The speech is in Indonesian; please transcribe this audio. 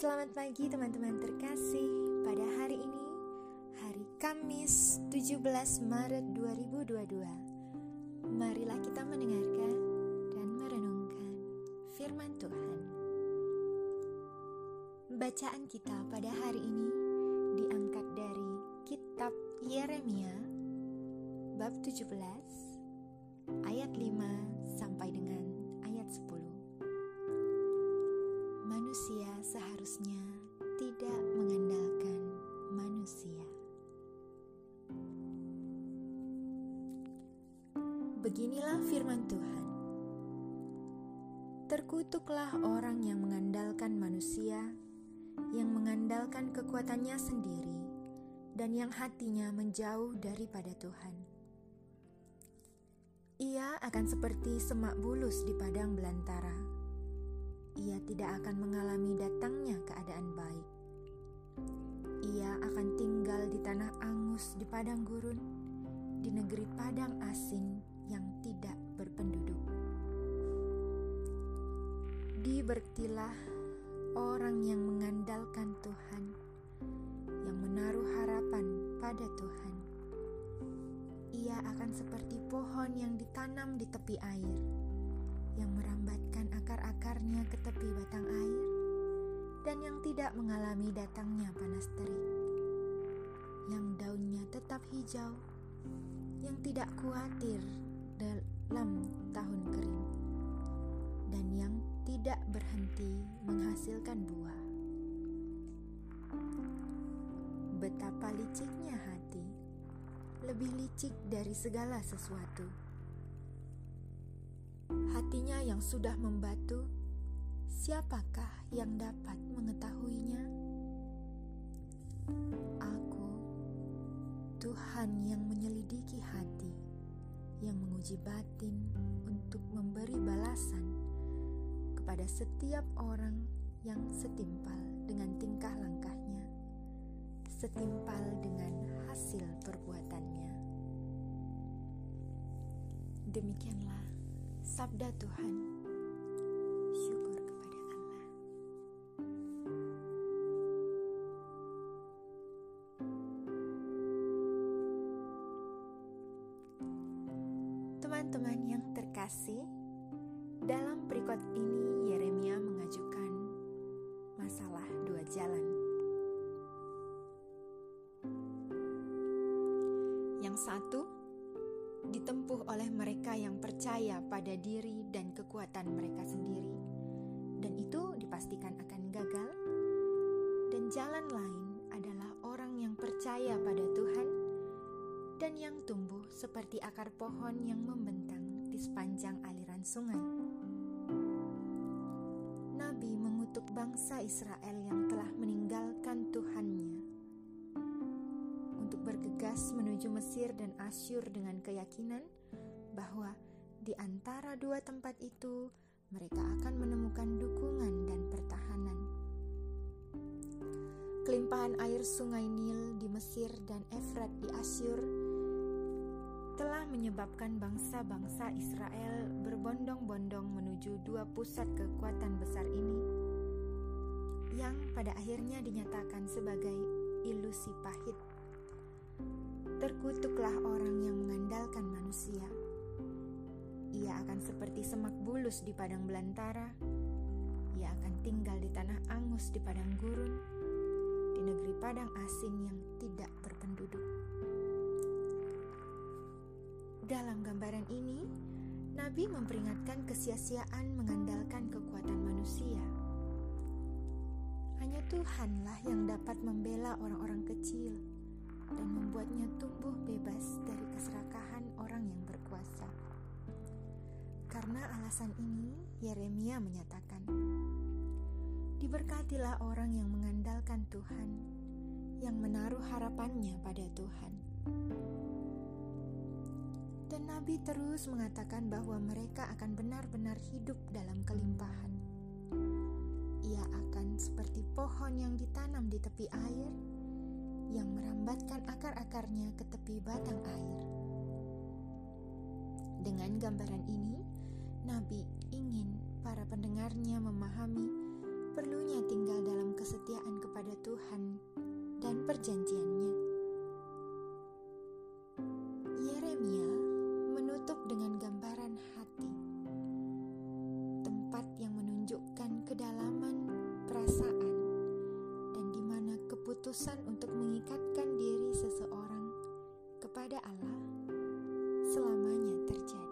Selamat pagi teman-teman terkasih. Pada hari ini Hari Kamis 17 Maret 2022 Marilah kita mendengarkan Dan merenungkan Firman Tuhan. Bacaan kita pada hari ini Diangkat dari Kitab Yeremia Bab 17 Ayat 5 sampai dengan Beginilah firman Tuhan: "Terkutuklah orang yang mengandalkan manusia, yang mengandalkan kekuatannya sendiri, dan yang hatinya menjauh daripada Tuhan." Ia akan seperti semak bulus di padang belantara ia tidak akan mengalami datangnya keadaan baik. Ia akan tinggal di tanah angus di padang gurun, di negeri padang asing yang tidak berpenduduk. Dibertilah orang yang mengandalkan Tuhan, yang menaruh harapan pada Tuhan. Ia akan seperti pohon yang ditanam di tepi air yang merambatkan akar-akarnya ke tepi batang air dan yang tidak mengalami datangnya panas terik, yang daunnya tetap hijau, yang tidak khawatir dalam tahun kering, dan yang tidak berhenti menghasilkan buah. Betapa liciknya hati, lebih licik dari segala sesuatu hatinya yang sudah membatu, siapakah yang dapat mengetahuinya? Aku, Tuhan yang menyelidiki hati, yang menguji batin untuk memberi balasan kepada setiap orang yang setimpal dengan tingkah langkahnya, setimpal dengan hasil perbuatannya. Demikianlah Sabda Tuhan. Teman-teman yang terkasih, dalam perikot ini Yeremia mengajukan masalah dua jalan. Yang satu, ditempuh oleh mereka yang percaya pada diri dan kekuatan mereka sendiri, dan itu dipastikan akan gagal. Dan jalan lain adalah orang yang percaya pada dan yang tumbuh seperti akar pohon yang membentang di sepanjang aliran sungai. Nabi mengutuk bangsa Israel yang telah meninggalkan Tuhannya bergegas menuju Mesir dan Asyur dengan keyakinan bahwa di antara dua tempat itu mereka akan menemukan dukungan dan pertahanan. Kelimpahan air sungai Nil di Mesir dan Efrat di Asyur menyebabkan bangsa-bangsa Israel berbondong-bondong menuju dua pusat kekuatan besar ini yang pada akhirnya dinyatakan sebagai ilusi pahit Terkutuklah orang yang mengandalkan manusia. Ia akan seperti semak bulus di padang belantara. Ia akan tinggal di tanah angus di padang gurun, di negeri padang asing yang tidak berpenduduk. Dalam gambaran ini, Nabi memperingatkan kesia-siaan mengandalkan kekuatan manusia. Hanya Tuhanlah yang dapat membela orang-orang kecil dan membuatnya tumbuh bebas dari keserakahan orang yang berkuasa. Karena alasan ini, Yeremia menyatakan, "Diberkatilah orang yang mengandalkan Tuhan, yang menaruh harapannya pada Tuhan." Dan Nabi terus mengatakan bahwa mereka akan benar-benar hidup dalam kelimpahan. Ia akan seperti pohon yang ditanam di tepi air yang merambatkan akar-akarnya ke tepi batang air. Dengan gambaran ini, Nabi ingin para pendengarnya memahami perlunya tinggal dalam kesetiaan kepada Tuhan dan perjanjiannya. keputusan untuk mengikatkan diri seseorang kepada Allah selamanya terjadi.